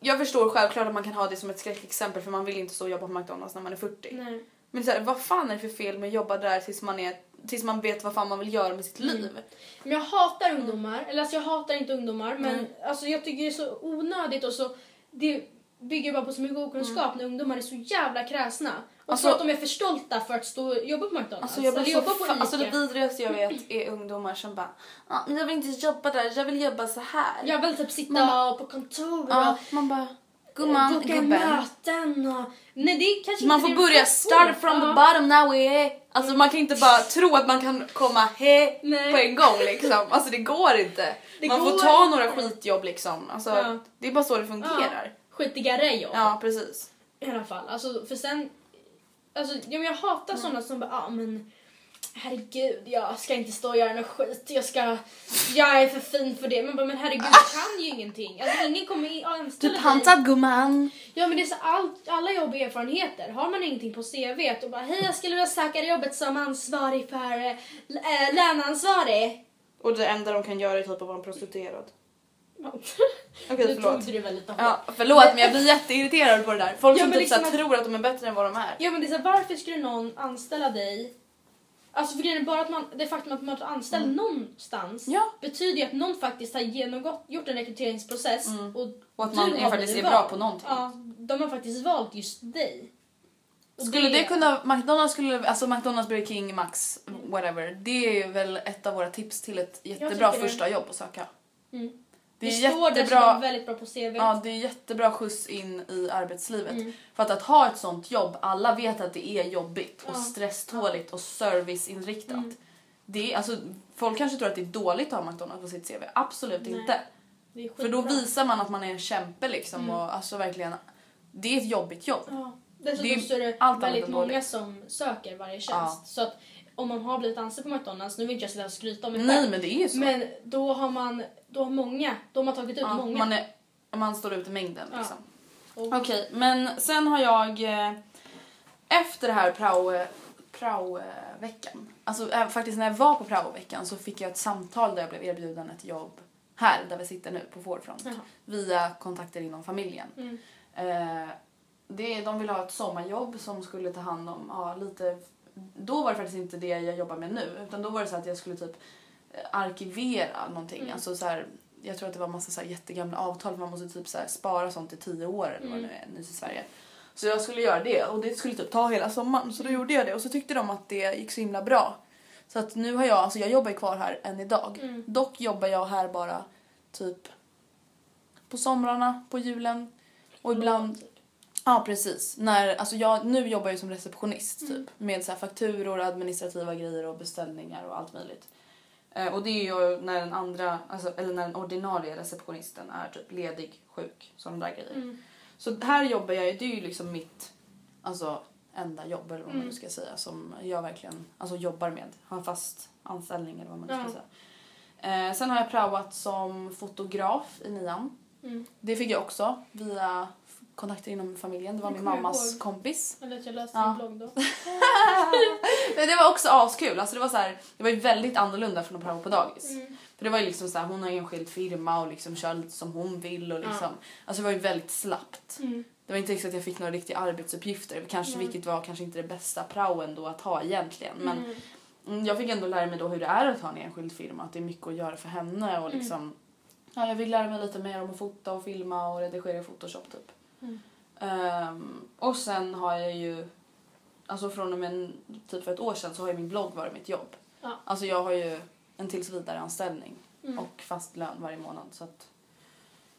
Jag förstår självklart att man kan ha det som ett skräckexempel för man vill inte stå och jobba på McDonalds när man är 40. Nej. Men så här, vad fan är det för fel med att jobba där tills man är tills man vet vad fan man vill göra med sitt liv. Men jag hatar ungdomar, eller alltså jag hatar inte ungdomar men alltså jag tycker det är så onödigt och så det bygger bara på så mycket okunskap när ungdomar är så jävla kräsna. Och Alltså- tror att de är för stolta för att stå och jobba på McDonalds. Alltså jag eller jobba på alltså det vidrigaste jag vet är ungdomar som bara ah, men jag vill inte jobba där, jag vill jobba så här. Jag vill typ sitta Man på kontor Ja, man bara och gumman, boka gubben. möten och... Nej det är kanske Man får börja start from the Ja. bottom now we Alltså man kan inte bara tro att man kan komma he Nej. på en gång liksom. Alltså det går inte. <laughs> Det man går får ta inte. några skitjobb liksom. Alltså Ja. det är bara så det fungerar. Skitigare jobb. Ja, precis. I alla fall. Alltså, för sen... Alltså, ja, jag hatar Mm. såna som bara, ah, men herregud, jag ska inte stå och göra något skit. Jag ska... Jag är för fin för det. Men bara, men herregud, du kan ju ingenting. Alltså, ingen kommer i- anställa Du dig. pantad gumman. Ja, men det är så all, alla jobb och erfarenheter. Har man ingenting på CV och bara, hej, jag skulle vilja söka jobbet som ansvarig för äh, löneansvarig. Och det enda de kan göra är typ att vara en prostituerad. <laughs> Okej Nu förlåt. det väldigt hårt. Ja, förlåt men jag blir <laughs> jätteirriterad på det där. Folk Ja, som typ liksom att- tror att de är bättre än vad de är. Ja men det är så här, varför skulle någon anställa dig? Alltså för grejen bara att man, det faktum att man är anställd någonstans Mm. Ja. betyder ju att någon faktiskt har genomgått, gjort en rekryteringsprocess och, Och att man är faktiskt är bra på någonting. Ja, de har faktiskt valt just dig. Och Skulle det kunna, McDonalds skulle, alltså McDonalds, Burger King, Max, whatever. Det är väl ett av våra tips till ett jättebra första jobb att söka. Mm. Det Det, är står dessutom jättebra, väldigt bra på CV. ja, det är jättebra skjuts in i arbetslivet. Mm. För att, att ha ett sånt jobb, alla vet att det är jobbigt och Ja. stresståligt och serviceinriktat. Mm. Det är, alltså, folk kanske tror att det är dåligt att ha McDonalds på sitt CV. Absolut Nej. inte. Det För då visar man att man är en kämpe liksom och alltså verkligen, det är ett jobbigt jobb. Ja. Dessutom Det är så är det allt väldigt många dåligt. som söker varje tjänst. Ja. Så att om man har blivit anställd på McDonalds, nu vill inte jag sitta och skryta om mig Nej själv. men det är ju så. Men då har man, då har många, då har man tagit ut Ja, många. man, är, man står ut i mängden Ja. liksom. Okej, men sen har jag eh, efter det här prao, prao-veckan, alltså eh, faktiskt när jag var på prao-veckan så fick jag ett samtal där jag blev erbjuden ett jobb här där vi sitter nu på Forefront Jaha. via kontakter inom familjen. Mm. Eh, det, de ville ha ett sommarjobb som skulle ta hand om ja, lite... Då var det faktiskt inte det jag jobbar med nu utan då var det så att jag skulle typ eh, arkivera någonting. Mm. Alltså så här, jag tror att det var massa så här jättegamla avtal för man måste typ så här spara sånt i tio år eller vad det nu är nu i Sverige. Så jag skulle göra det och det skulle typ ta hela sommaren så då gjorde jag det och så tyckte de att det gick så himla bra. Så att nu har jag, alltså jag jobbar kvar här än idag. Mm. Dock jobbar jag här bara typ på somrarna, på julen och ibland Ja precis. När, alltså jag, nu jobbar jag som receptionist typ med så här fakturor, administrativa grejer och beställningar och allt möjligt. Eh, och det är ju när den andra, alltså, eller när den ordinarie receptionisten är typ ledig, sjuk, sådana där grejer. Mm. Så här jobbar jag ju, det är ju liksom mitt alltså, enda jobb eller vad man Mm. nu ska säga som jag verkligen alltså, jobbar med. Har fast anställning eller vad man nu ska säga. Eh, sen har jag praoat som fotograf i nian. Mm. Det fick jag också via kontakter inom familjen. Det var min mammas ihåg. kompis. Eller att jag läste Ja. din blogg då. <laughs> <laughs> Men det var också askul. Alltså det, var så här, det var ju väldigt annorlunda från att prao på dagis. Mm. För det var ju liksom så här, hon har enskild firma och liksom kör lite som hon vill. Och liksom, Alltså det var ju väldigt slappt. Mm. Det var inte riktigt att jag fick några riktiga arbetsuppgifter. Kanske, Nej. Vilket var kanske inte det bästa praoen då att ha egentligen. Men Mm. mm, jag fick ändå lära mig då hur det är att ha en enskild firma. Att det är mycket att göra för henne. Och Mm. liksom, ja, jag fick lära mig lite mer om att fota och filma och redigera i Photoshop typ. Mm. Ehm, och sen har jag ju, alltså från och med en- typ för ett år sedan så har ju min blogg varit mitt jobb. Ja. Alltså jag har ju en tills vidare anställning Mm. och fast lön varje månad. Så att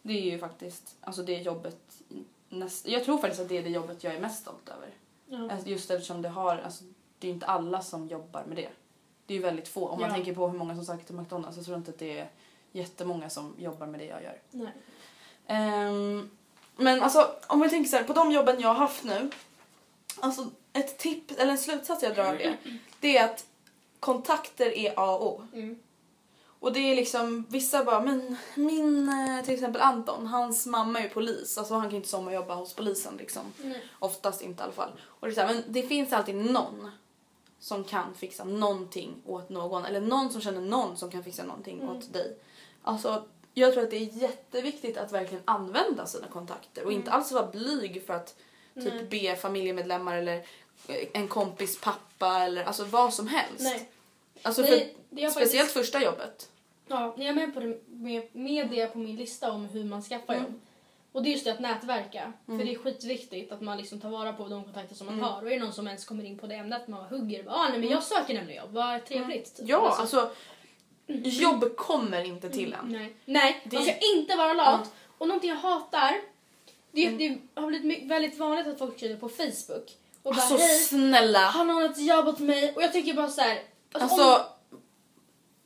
det är ju faktiskt, alltså det jobbet, näst, jag tror faktiskt att det är det jobbet jag är mest stolt över. Ja. Alltså Just eftersom det har, alltså det är ju inte alla som jobbar med det. Det är ju väldigt få. Om man Ja. tänker på hur många som söker till McDonalds så tror jag inte att det är jättemånga som jobbar med det jag gör. Nej. Ehm, men alltså om vi tänker så här, på de jobben jag har haft nu. Alltså ett tips eller en slutsats jag drar av det. Det är att kontakter är A och O. Mm. Och det är liksom, vissa bara, men min eh, till exempel Anton, hans mamma är ju polis. Alltså han kan ju inte sommarjobba hos polisen liksom. Nej. Oftast inte i alla fall. Och det är så här, men det finns alltid någon som kan fixa någonting åt någon. Eller någon som känner någon som kan fixa någonting Mm. åt dig. Alltså jag tror att det är jätteviktigt att verkligen använda sina kontakter och inte alls vara blyg för att typ Nej. be familjemedlemmar eller eh, en kompis pappa eller alltså vad som helst. Nej. Alltså Nej, för, speciellt faktiskt- första jobbet. Ja, jag är med, på det, med, med det på min lista om hur man skaffar Mm. jobb. Och det är just det att nätverka. För det är skitviktigt att man liksom tar vara på de kontakter som man Mm. har. Och är det någon som ens kommer in på det ämnet man bara hugger. Ah, nej men jag söker nämligen jobb, vad trevligt. typ. Ja, alltså jobb kommer inte till en. Nej, nej Det- man ska inte vara lat. Och någonting jag hatar, det, är, det har blivit väldigt vanligt att folk skriver på Facebook. Och bara Alltså hej, snälla. har någon ett jobb åt mig? Och jag tycker bara så här. Alltså, Alltså,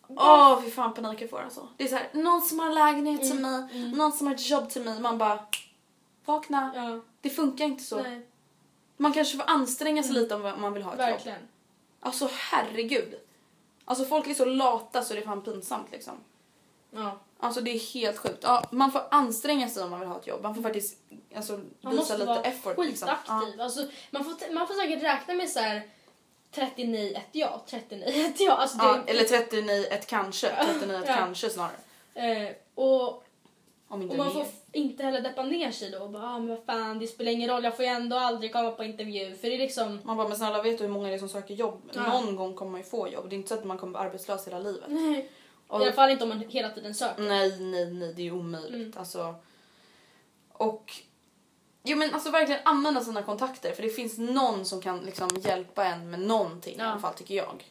åh fy fan panik jag får alltså. Det är så här, någon som har en lägenhet till Mm, mig, någon som har ett jobb till mig. Man bara, vakna. ja, Det funkar inte så. nej, Man kanske får anstränga sig lite om man vill ha ett jobb. verkligen. Alltså herregud. Alltså folk är så lata så det är fan pinsamt liksom. Ja. Alltså det är helt sjukt. Ja, man får anstränga sig om man vill ha ett jobb. Man får faktiskt alltså, Man visa måste lite vara effort. Liksom. skitaktiv. Alltså, man, får, man får säkert räkna med så här 39 ett ja, 39 ett ja. Alltså, Ja. Eller 39 ett kanske. 39 ett kanske snarare. eh, och, Om inte och man mer. får inte heller deppa ner sig då och bara ah, men vad fan det spelar ingen roll jag får ju ändå aldrig komma på intervju för det är liksom Man bara, men snälla vet du hur många det är som söker jobb? Ja. Någon gång kommer man ju få jobb. Det är inte så att man kommer vara arbetslös hela livet. nej. Och- I alla fall inte om man hela tiden söker. Nej, nej, nej, det är omöjligt. Mm. Alltså, och Jo men alltså verkligen använda sina kontakter för det finns någon som kan liksom hjälpa en med någonting i Ja. alla fall tycker jag.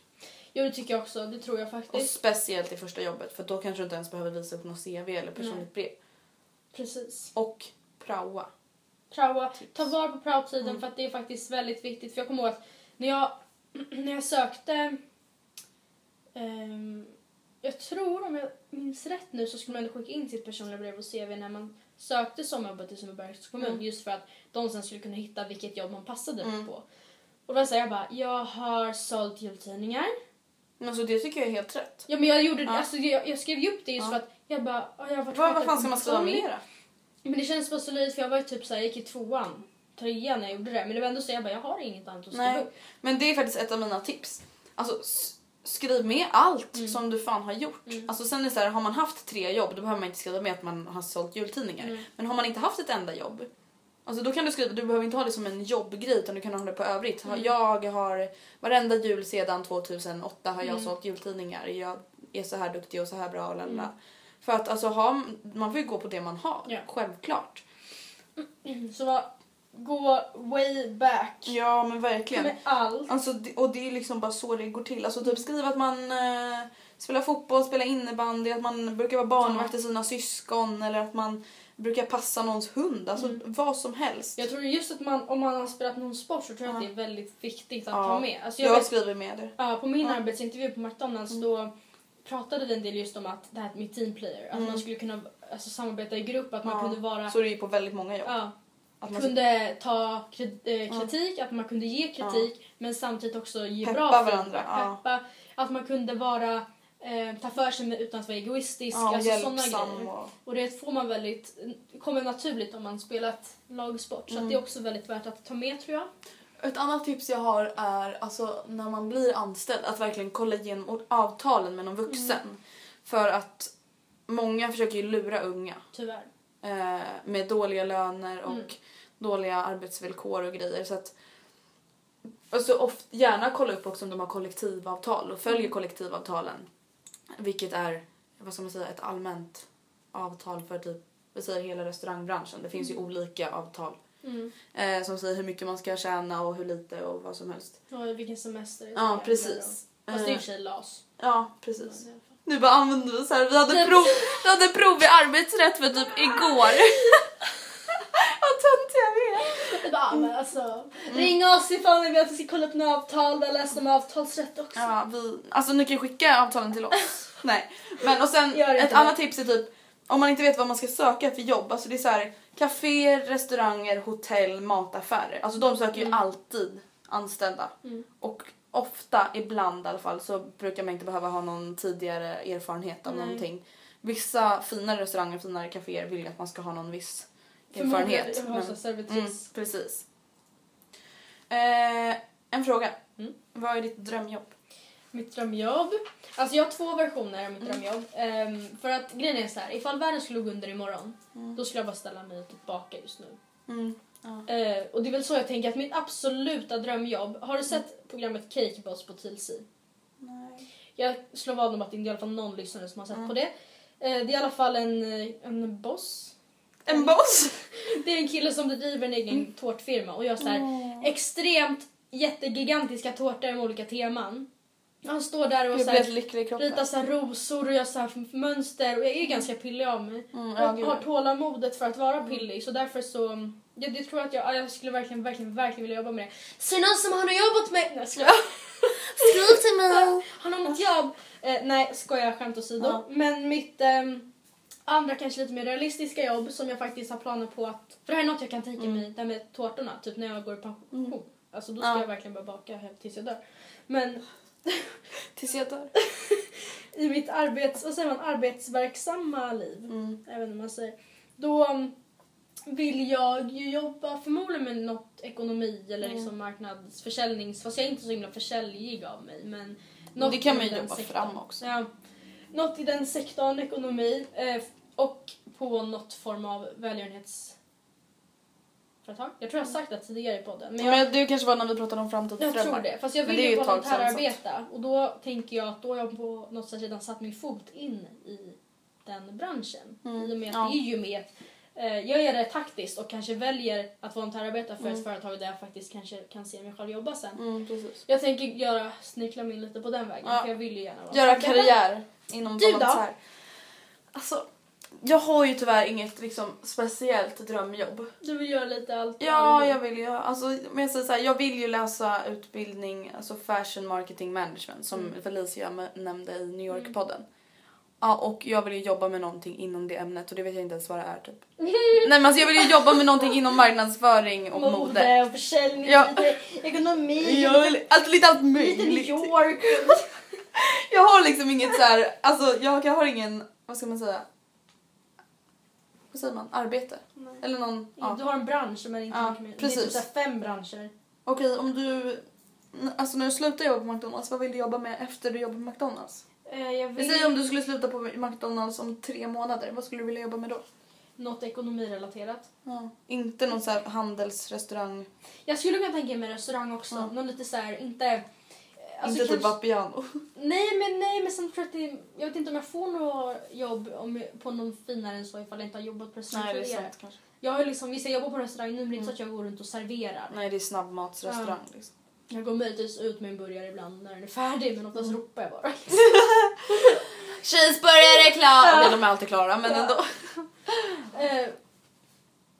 Jo det tycker jag också, det tror jag Och faktiskt. speciellt i första jobbet för då kanske du inte ens behöver visa upp något CV eller personligt brev. Precis. Och praoa. Praoa, ta vara på praotiden Mm. för att det är faktiskt väldigt viktigt. För jag kommer ihåg att när jag, <clears throat> när jag sökte, ehm, jag tror om jag minns rätt nu så skulle man ändå skicka in sitt personliga brev och CV när man sökte sommarjobbet i Sundbybergs kommun Mm. just för att de sen skulle kunna hitta vilket jobb man passade Mm. på. Och då sa jag bara, jag har sålt jultidningar. Men alltså det tycker jag är helt rätt. Ja men jag gjorde Ja. alltså, jag, jag skrev ju upp det just Ja. för att jag bara, "Ja, jag har varit Vad, vad fan ska man skriva Tommy." mer? Men det känns bara så löjligt för jag var ju typ såhär, jag gick i tvåan, trean när jag gjorde det. Men det var ändå så jag bara, jag har inget annat att skriva Nej. upp. Men det är faktiskt ett av mina tips. Alltså s- skriv med allt Mm. som du fan har gjort. Alltså sen är det så här, har man haft tre jobb då behöver man inte skriva med att man har sålt jultidningar. Mm. Men har man inte haft ett enda jobb Alltså då kan du skriva, du behöver inte ha det som en jobbgrej utan du kan ha det på övrigt. Mm. Jag har varenda jul sedan 2008 har jag Mm. sålt jultidningar. Jag är så här duktig och så här bra och lalala. Mm. För att alltså ha, man får ju gå på det man har. Ja. Självklart. Så vad, gå way back Ja men verkligen. med allt. Alltså, och det är liksom bara så det går till. Alltså typ skriva att man eh, spelar fotboll, spelar innebandy, att man brukar vara barnvakt till sina syskon eller att man brukar passa någons hund. Alltså vad som helst. Jag tror just att man, om man har spelat någon sport så tror jag Ja. att det är väldigt viktigt att Ja. ta med. Alltså jag jag vet, skriver med det. ja, på min Ja. arbetsintervju på McDonalds då pratade en del just om att det här med team player, att Mm. man skulle kunna alltså, samarbeta i grupp, att man Ja. kunde vara Så är det ju på väldigt många jobb. Ja, Att man kunde ta eh, kritik, att man kunde ge kritik men samtidigt också ge Peppa bra varandra, ja. Peppa, att man kunde vara eh, ta för sig utan att vara egoistisk. ja, alltså hjälpsam grejer. och... Och det får man väldigt, kommer naturligt om man spelat lagsport. Så Mm. att det är också väldigt värt att ta med tror jag. Ett annat tips jag har är alltså när man blir anställd att verkligen kolla igenom avtalen med någon vuxen. För att många försöker ju lura unga. Tyvärr. eh, med dåliga löner och Mm. dåliga arbetsvillkor och grejer. Så att, alltså, oft, gärna kolla upp också om de har kollektivavtal och följer Mm. kollektivavtalen. Vilket är vad ska man säga, ett allmänt avtal för typ vi säger hela restaurangbranschen. Det finns ju olika avtal Mm. eh, som säger hur mycket man ska tjäna och hur lite och vad som helst. Och vilken semester det är. Ja, precis. Fast det är i och Eh, för sig LAS. Ja, precis. Nu bara använder vi så här. Vi hade, Det- prov, vi hade prov i arbetsrätt för typ igår. <laughs> Vad töntiga vi är. Bara, men alltså, ring oss ifall ni vill att vi ska kolla upp några avtal. Vi har läst om avtalsrätt också. Ja, vi, alltså ni kan skicka avtalen till oss. <laughs> Nej. Men och sen ett annat tips är typ om man inte vet vad man ska söka för jobb. Alltså det är så här kaféer, restauranger, hotell, mataffärer. Alltså de söker ju Mm. alltid anställda. Mm. Och ofta, ibland i alla fall, så brukar man inte behöva ha någon tidigare erfarenhet av Nej. någonting. Vissa finare restauranger, finare kaféer vill ju att man ska ha någon viss Förmodligen erfarenhet. så Men-. Mm, precis. Eh, en fråga. Mm. Vad är ditt drömjobb? Mitt drömjobb. Alltså jag har två versioner av mitt Mm. drömjobb. Ehm, för att grejen är så här, ifall världen skulle gå under imorgon, Mm. då skulle jag bara ställa mig tillbaka just nu. Mm. Ja. Eh, och det är väl så jag tänker att mitt absoluta drömjobb, har du sett programmet Cake Boss på TLC? Nej. Jag slår vad om att det är i alla fall någon lyssnare som har Mm. sett på det. Eh, det är i alla fall en, eh, en boss. En boss! <laughs> Det är en kille som driver en egen Mm. tårtfirma och gör så här extremt jättegigantiska tårtor med olika teman. Han står där och så här, ritar så rosor och gör så mönster och jag är ganska pillig av mig. Mm, jag gud. har tålamodet för att vara pillig så därför så jag, jag tror att jag, jag skulle verkligen, verkligen, verkligen vilja jobba med det. Så någon som har något jobbat med... Nej, skojar. <laughs> Skriv till mig. <laughs> Har någon något jobb? Eh, nej, skojar skämt åsido. Ja. Men mitt ehm, andra kanske lite mer realistiska jobb som jag faktiskt har planer på att... För det här är något jag kan tänka mig, det här med tårtorna, typ när jag går i pension. Alltså då ska Mm. Ja. jag verkligen börja baka tills jag dör. Men <laughs> Tills jag dör. <laughs> i mitt arbets, vad säger man, arbetsverksamma liv, Mm. inte vad man säger, då um, vill jag ju jobba förmodligen med något ekonomi eller Mm. liksom marknadsförsäljnings... Fast jag är inte så himla försäljig av mig. Men något det kan man ju jobba sektorn. fram också. Ja, något i den sektorn, ekonomi eh, och på något form av välgörenhetsföretag. Jag tror jag har sagt det tidigare i podden. Men jag, Men det kanske var när vi pratade om framtidsdrömmar. jag tror det. Fast jag vill är ju ett tag volontärarbeta och då tänker jag att då har jag på något sätt redan satt min fot in i den branschen. I och med att ja. det är ju med eh, jag gör det taktiskt och kanske väljer att volontärarbeta för Mm. ett företag där jag faktiskt kanske kan se mig själv jobba sen. Mm. Jag tänker göra, snickla mig in lite på den vägen Ja. för jag vill ju gärna vara Göra karriär inom Du då? volontär. Alltså, jag har ju tyvärr inget liksom, speciellt drömjobb. Du vill göra lite allt. Ja, jag vill ju, alltså, men jag, säger så här, jag vill ju läsa utbildning, alltså fashion marketing management som Mm. Felicia nämnde i New York-podden. Ja, och jag vill ju jobba med någonting inom det ämnet och det vet jag inte ens vad det är typ. <laughs> Nej men alltså jag vill ju jobba med någonting inom marknadsföring och mode. Mode och försäljning, Ja. lite ekonomi, Jag vill, alltså lite allt lite New möjligt. York. <laughs> Jag har liksom inget så här, alltså jag, jag har ingen, vad ska man säga? Vad säger man? Arbete? Eller någon, ja. Du har en bransch men inte Ja, mycket mer. Det är precis. typ så här fem branscher. Okej, om du... Alltså när du slutar jobba på McDonalds, vad vill du jobba med efter du jobbar på McDonalds? Eh, jag Vi vill säger om du skulle sluta på McDonalds om tre månader, vad skulle du vilja jobba med då? något ekonomirelaterat. Ja. Inte någon så här handelsrestaurang, Jag skulle kunna tänka mig restaurang också. Mm. Någon lite så här, inte... alltså inte typ kanske- Vapiano. Nej men nej men sen tror jag att det, jag vet inte om jag får något jobb om, på någon finare än så ifall jag inte har jobbat på restaurang Nej, det är sant kanske. Jag har liksom, visst jag jobbar på restaurang nu men det är inte så att jag går runt och serverar. Nej, det är snabbmatsrestaurang liksom. Jag går möjligtvis ut med en burgare ibland när den är färdig men oftast Mm. ropar jag bara. <laughs> Cheeseburgare klar! Okay, de är alltid klara men ändå. <laughs> Eh,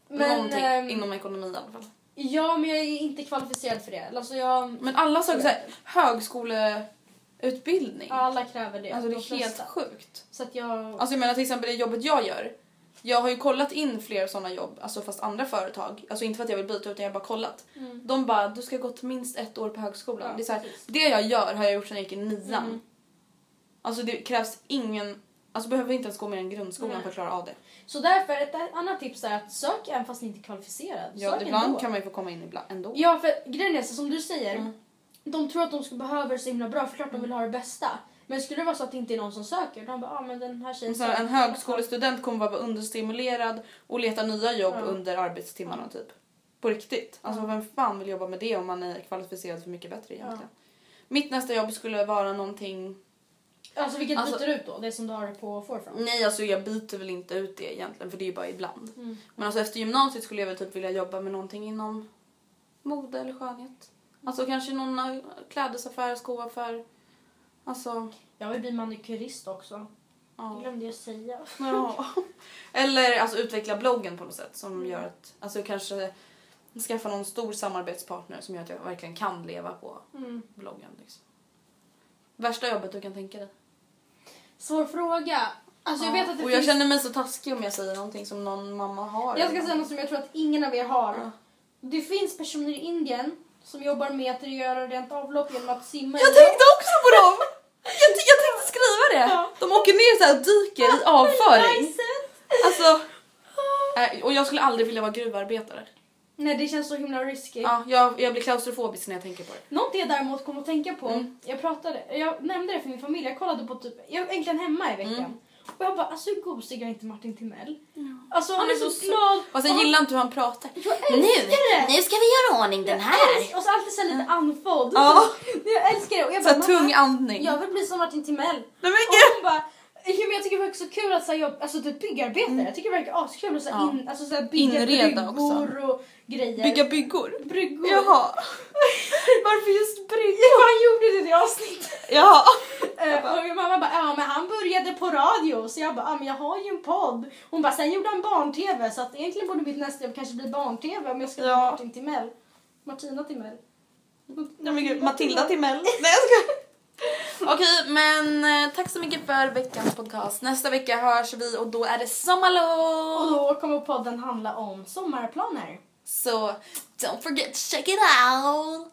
men, Någonting ehm, inom ekonomi i alla fall. Ja men jag är inte kvalificerad för det. Alltså jag, Men alla söker såhär högskoleutbildning. alla kräver det. Alltså det de är helt flesta. sjukt. Så att jag... Alltså jag menar till exempel det jobbet jag gör. Jag har ju kollat in fler sådana jobb, alltså fast andra företag. Alltså inte för att jag vill byta utan jag har bara kollat. Mm. De bara, du ska ha gått minst ett år på högskolan. Ja, det, är så här, det jag gör har jag gjort sedan jag gick i nian. Mm. Alltså det krävs ingen, alltså behöver inte ens gå mer än grundskolan Nej. för att klara av det. Så därför, ett annat tips är att sök även fast ni inte är kvalificerad. Ja, sök ibland ändå. kan man ju få komma in ibland ändå. Ja för grejen är så som du säger. Mm. De tror att de ska behöva det så himla bra för klart de vill ha det bästa. Men skulle det vara så att det inte är någon som söker, de bara ah, men den här tjejen Så här, en söker." högskolestudent kommer vara understimulerad och leta nya jobb Ja. under arbetstimmarna typ. På riktigt. Alltså vem fan vill jobba med det om man är kvalificerad för mycket bättre egentligen. Mitt nästa jobb skulle vara någonting... Alltså vilket Alltså- byter du ut då? Det som du har på forefront? Nej alltså jag byter väl inte ut det egentligen för det är ju bara ibland. Mm. Men alltså efter gymnasiet skulle jag väl typ vilja jobba med någonting inom mode eller skönhet. Alltså kanske någon eh, klädesaffär, skoaffär. Alltså, Jag vill bli manikyrist också. Det ja. glömde jag säga. Ja. <laughs> Eller alltså utveckla bloggen på något sätt som Mm. gör att, alltså kanske skaffa någon stor samarbetspartner som gör att jag verkligen kan leva på Mm. bloggen. Liksom. Värsta jobbet du kan tänka dig? Svår fråga. Alltså jag Ja. vet att det Och jag finns... känner mig så taskig om jag säger någonting som någon mamma har. Jag ska säga något som jag tror att ingen av er har. Det finns personer i Indien som jobbar med att göra rent avlopp genom att simma i Jag tänkte också på dem! Jag, jag tänkte skriva det! Ja. De åker ner så här och dyker i avföring. Alltså, äh, och jag skulle aldrig vilja vara gruvarbetare. Nej det känns så himla risky. Ja, jag, jag blir klaustrofobisk när jag tänker på det. Något jag däremot kom att tänka på, Mm. jag pratade, jag nämnde det för min familj, jag kollade på typ, jag var egentligen hemma i veckan. Mm. Och jag bara, alltså hur gosig är inte Martin Timell? Alltså han är så, glad. Och sen gillar inte hur han pratar. Jag älskar det! Nu ska vi göra ordning den här. Och så alltid så lite andfådd. Ja. <laughs> Jag älskar det. Och jag Så bara, tung "Mamma, andning. Jag vill bli som Martin Timell. Nej men Och hon bara, "Ja, men jag tycker det verkar så kul att så här, jobb, alltså typ byggarbetare. Jag tycker det verkar askul att så här, in, alltså, så här, bygga Inreda bryggor och grejer. Bygga byggor. bryggor. Jaha. <laughs> Varför just Ja, bryggor? han gjorde det i det avsnittet. Jaha. <laughs> Eh, och min mamma bara, ja men han började på radio. Så jag bara, ja men jag har ju en podd. Hon bara, sen gjorde han barn-tv. Så att egentligen borde mitt nästa jobb kanske bli barn-tv om jag ska Ja. vara Martin Timell. Martina Timell. Nej men gud, Matilda <laughs> Timell. Nej jag skojar. Okej men eh, tack så mycket för veckans podcast. Nästa vecka hörs vi och då är det Och sommarlov. då kommer podden handla om sommarplaner. Så don't forget to check it out.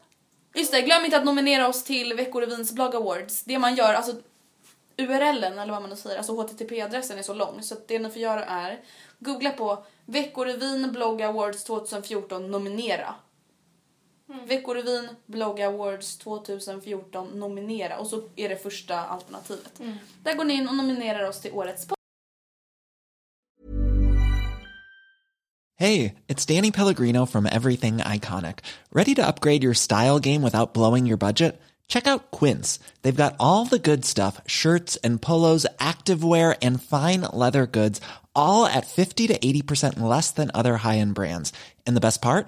Just det, glöm inte att nominera oss till Veckorevyns blogg awards. Det man gör, alltså URLen eller vad man nu säger, alltså HTTP-adressen är så lång så att det ni får göra är googla på Veckorevyn blogg awards 2014 nominera. Mm. Veckorevyn blogg awards 2014 nominera och så är det första alternativet. Mm. Där går ni in och nominerar oss till årets podd. Hey, it's Danny Pellegrino from Everything Iconic. Ready to upgrade your style game without blowing your budget? Check out Quince. They've got all the good stuff shirts and polos, activewear, and fine leather goods, all at 50 to 80% less than other high end brands. And the best part?